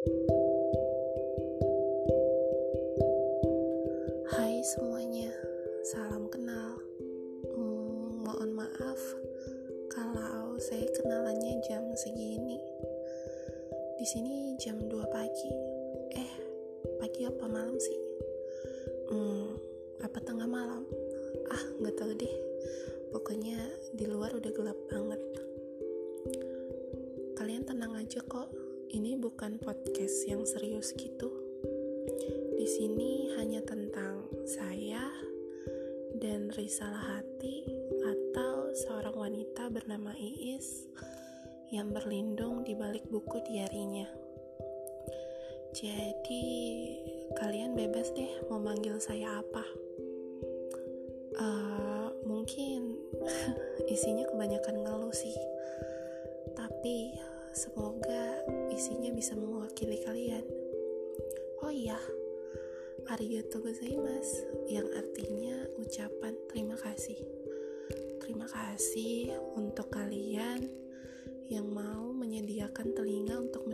Hai semuanya, salam kenal. Hmm, mohon maaf kalau saya kenalannya jam segini. Di sini jam 2 pagi. Eh, pagi apa malam sih? Hmm, apa tengah malam? Ah, nggak tahu deh. Pokoknya di luar udah gelap banget. Kalian tenang aja kok. Ini bukan podcast yang serius gitu. Di sini hanya tentang saya dan risalah hati atau seorang wanita bernama Iis yang berlindung di balik buku diarinya. Jadi kalian bebas deh mau manggil saya apa. Uh, mungkin isinya kebanyakan ngeluh sih. Tapi semoga isinya bisa mewakili kalian. Oh iya, arigatou gozaimasu yang artinya ucapan terima kasih. Terima kasih untuk kalian yang mau menyediakan telinga untuk.